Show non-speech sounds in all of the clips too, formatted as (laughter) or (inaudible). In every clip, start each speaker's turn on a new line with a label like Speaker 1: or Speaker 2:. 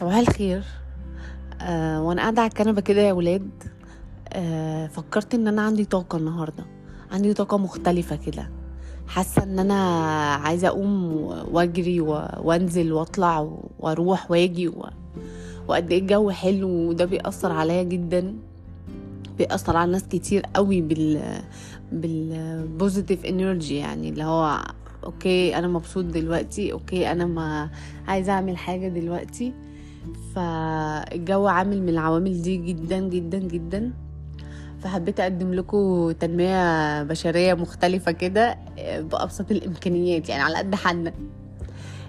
Speaker 1: صباح الخير. آه وأنا قاعدة على الكنبة كده يا ولاد. آه فكرت إن أنا عندي طاقة النهارده. عندي طاقة مختلفة كده. حاسة إن أنا عايزة أقوم وأجري وأنزل وأطلع وأروح وأجي و... وقد إيه الجو حلو وده بيأثر عليا جدا. بيأثر على ناس كتير قوي بال بال positive energy يعني اللي هو okay أنا مبسوط دلوقتي okay أنا ما عايزة أعمل حاجة دلوقتي. فالجو عامل من العوامل دي جدا جدا جدا. فحبيت أقدم لكم تنمية بشرية مختلفة كده بأبسط الإمكانيات يعني على قد حالنا.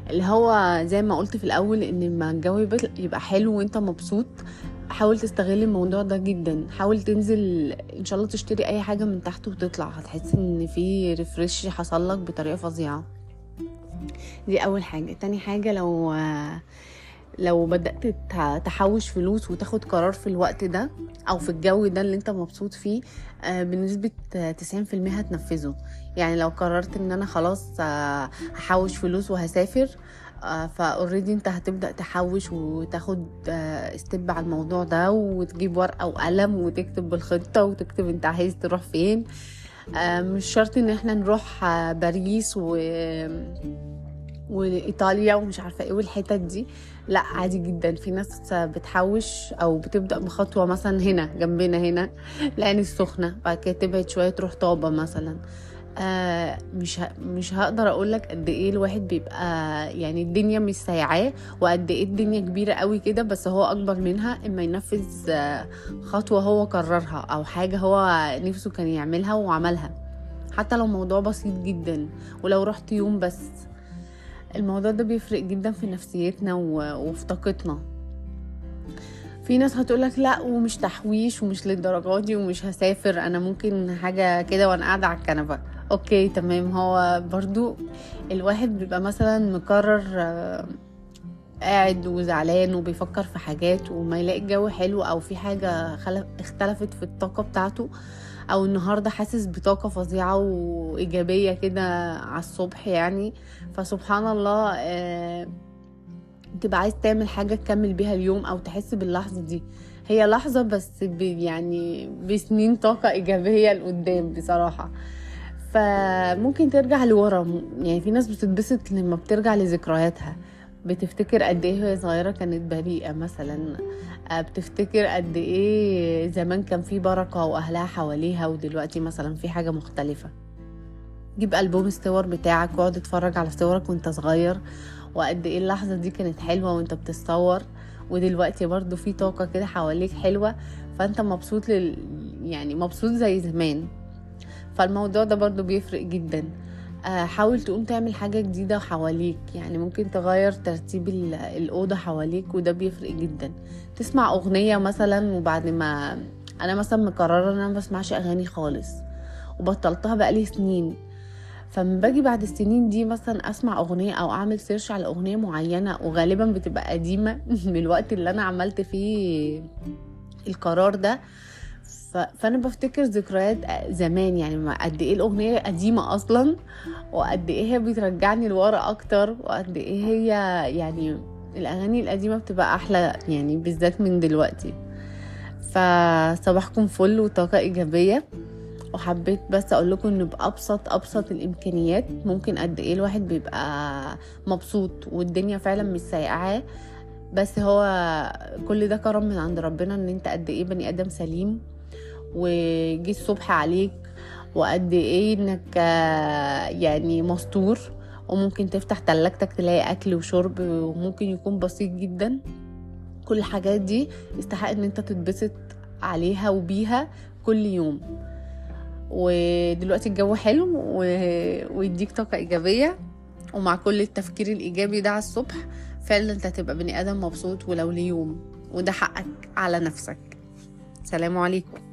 Speaker 1: اللي هو زي ما قلت في الأول إن لما الجو يبقى- حلو وإنت مبسوط حاول تستغل الموضوع ده جدا. حاول تنزل إن شاء الله تشتري أي حاجة من تحت وتطلع. هتحس إن في refresh حصل لك بطريقة فظيعة. دي أول حاجة. تاني حاجة لو لو بدأت تع- تحوش فلوس وتاخد قرار في الوقت ده أو في الجو ده اللي أنت مبسوط فيه آه، بنسبة آه، 90% هتنفذه. يعني لو قررت إن أنا خلاص آه، هحوش فلوس وهسافر ف already أنت هتبدأ تحوش وتاخد step على الموضوع ده وتجيب ورقة وقلم وتكتب الخطة وتكتب أنت عايز تروح فين. آه، مش شرط إن إحنا نروح آه، باريس و وإيطاليا ومش عارفة إيه والحتت دي. لا عادي جدا. في ناس بتحوش أو بتبدأ بخطوة مثلا هنا جنبنا هنا العين السخنة بعد كده تبعد شوية تروح طابة مثلا. آه مش ه... مش هقدر أقول لك قد إيه الواحد بيبقى يعني الدنيا مش سايعاه وقد إيه الدنيا كبيرة قوي كده بس هو أكبر منها إما ينفذ آه، خطوة هو قررها أو حاجة هو نفسه كان يعملها وعملها. حتى لو موضوع بسيط جدا ولو رحت يوم بس. الموضوع ده بيفرق جدا في نفسيتنا وفي طاقتنا. في ناس هتقولك لا ومش تحويش ومش للدرجات دي ومش هسافر أنا ممكن حاجة كده وأنا قاعدة على الكنبة. أوكي تمام. هو برضو الواحد بيبقى مثلا مقرر آه، قاعد وزعلان وبيفكر في حاجات وما يلاقي الجو حلو أو في حاجة خلف اختلفت في الطاقة بتاعته أو النهاردة حاسس بطاقة فظيعة وإيجابية كده على الصبح يعني. فسبحان الله آه، تبقى عايز تعمل حاجة تكمل بيها اليوم أو تحس باللحظة دي. هي لحظة بس يعني بسنين طاقة إيجابية لقدام بصراحة. فممكن ترجع لورا يعني في ناس بتتبسط لما بترجع لذكرياتها. بتفتكر قد إيه وهي صغيرة كانت بريئة مثلا؟ آه، بتفتكر قد إيه زمان كان في بركة وأهلها حواليها ودلوقتي مثلا في حاجة مختلفة؟ جيب ألبوم الصور بتاعك واقعد اتفرج على صورك وأنت صغير وقد إيه اللحظة دي كانت حلوة وأنت بتتصور ودلوقتي برضو في طاقة كده حواليك حلوة فأنت مبسوط لل... يعني مبسوط زي زمان. فالموضوع ده برضو بيفرق جدا. حاول تقوم تعمل حاجة جديدة حواليك. يعني ممكن تغير ترتيب ال- الأوضة حواليك وده بيفرق جدا. تسمع أغنية مثلا وبعد ما أنا مثلا مقررة إن أنا ما بسمعش أغاني خالص وبطلتها بقالي سنين. فلما باجي بعد السنين دي مثلا أسمع أغنية أو أعمل سيرش على أغنية معينة وغالبا بتبقى قديمة (laughs) من الوقت اللي أنا عملت فيه القرار ده فأنا بفتكر ذكريات زمان يعني قد إيه الأغنية قديمة أصلا وقد إيه هي بترجعني لورا أكتر وقد إيه هي يعني الأغاني القديمة بتبقى أحلى يعني بالذات من دلوقتي. فصباحكم فل وطاقة إيجابية. وحبيت بس أقول لكم ان بأبسط أبسط الإمكانيات. ممكن قد إيه الواحد بيبقى مبسوط والدنيا فعلا مش سايقعاه بس هو كل ده كرم من عند ربنا إن أنت قد إيه بني آدم سليم. وجي الصبح عليك وقد إيه إنك آه، يعني مستور وممكن تفتح تلاجتك تلاقي أكل وشرب وممكن يكون بسيط جدا. كل الحاجات دي يستحق إن أنت تتبسط عليها وبيها كل يوم. ودلوقتي الجو حلو. ويديك طاقة إيجابية ومع كل التفكير الإيجابي ده على الصبح فعلا أنت هتبقى بني آدم مبسوط ولو ليوم. وده حقك على نفسك. سلام عليكم.